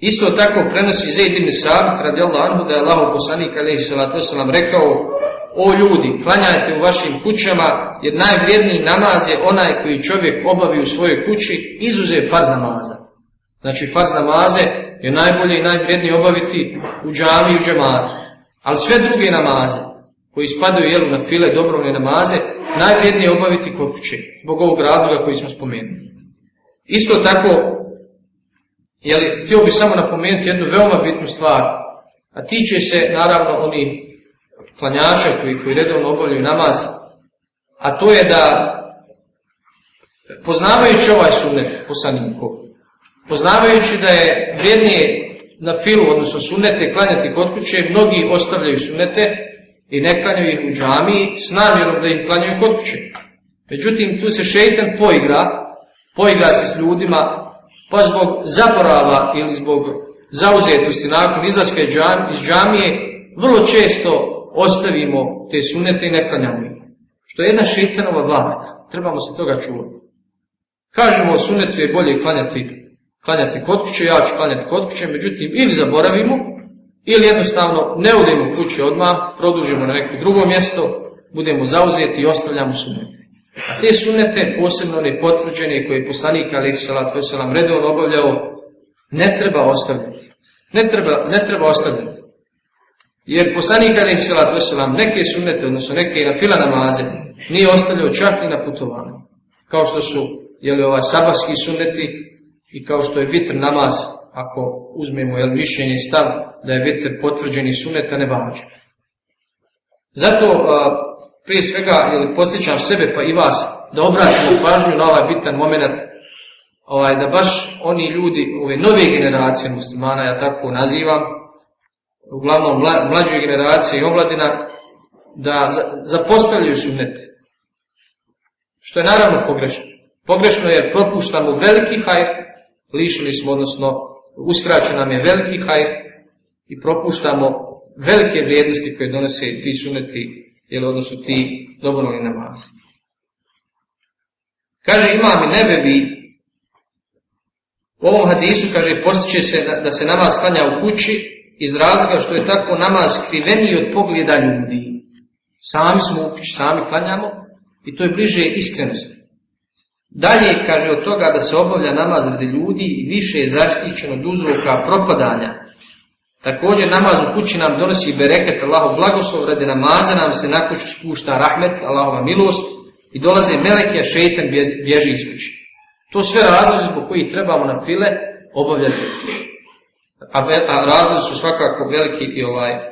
Isto tako prenosi Zaid ibn Sabit radijallahu anhu da je Allah poslanik alejhi rekao o ljudi, klanjajte u vašim kućama, jer najvrijedniji namaz je onaj koji čovjek obavi u svojoj kući, izuze farz namaza. Znači farz namaze je najbolje i najvrijednije obaviti u džami i u džematu. Ali sve druge namaze, koji spadaju jelu na file dobrovne namaze, najvrijednije obaviti kod kuće, zbog ovog razloga koji smo spomenuli. Isto tako, jeli, htio bih samo napomenuti jednu veoma bitnu stvar, a tiče se naravno onih klanjača koji, koji redovno obavljaju namaz, a to je da poznavajući ovaj sunet poslanikov, poznavajući da je vrijednije na filu, odnosno sunete, klanjati kod kuće, mnogi ostavljaju sunete i ne klanjaju ih u džamiji s namjerom da ih klanjaju kod kuće. Međutim, tu se šeitan poigra, poigra se s ljudima, pa zbog zaborava ili zbog zauzetosti nakon izlaska iz džamije, vrlo često ostavimo te sunete i ne klanjamo ih. Što je jedna šeitanova varka. Trebamo se toga čuvati. Kažemo sunetu je bolje klanjati, klanjati kod kuće, ja ću klanjati kod kuće, međutim ili zaboravimo, ili jednostavno ne udemo kuće odmah, produžimo na neko drugo mjesto, budemo zauzeti i ostavljamo sunete. A te sunete, posebno one potvrđene koje je poslanik Ali Salat Veselam redovno obavljao, ne treba ostavljati. Ne treba, ne treba ostavljati. Jer poslanik Ali Salat Veselam neke sunete, odnosno neke i na fila namaze, nije ostavljao čak i na putovanju. Kao što su jeli, ovaj sabarski suneti i kao što je vitr namaz, ako uzmemo jel, mišljenje stav da je vitr potvrđeni suneta, ne važi. Zato prije svega jel, posjećam sebe pa i vas da obratimo pažnju na ovaj bitan moment ovaj, da baš oni ljudi, ove nove generacije muslimana, ja tako nazivam, uglavnom mlađe generacije i omladina, da zapostavljaju sunnete. Što je naravno pogrešno. Pogrešno je propuštamo veliki hajr, lišili smo, odnosno uskraćen nam je veliki hajr i propuštamo velike vrijednosti koje donose ti suneti, ili odnosno ti dobrovoljni namazi. Kaže imam i nebebi, u ovom hadisu kaže postiče se da, da se namaz klanja u kući iz razloga što je tako namaz skriveniji od pogleda ljudi. Sami smo u kući, sami klanjamo i to je bliže iskrenosti. Dalje kaže od toga da se obavlja namaz radi ljudi i više je zaštićeno od uzroka propadanja. Također namaz u kući nam donosi bereket Allahov blagoslov, radi namaza nam se na kuću spušta rahmet, Allahova milost i dolaze meleki, a šeitan bježi iz kući. To sve razlozi zbog kojih trebamo na file obavljati a razlozi su svakako veliki i ovaj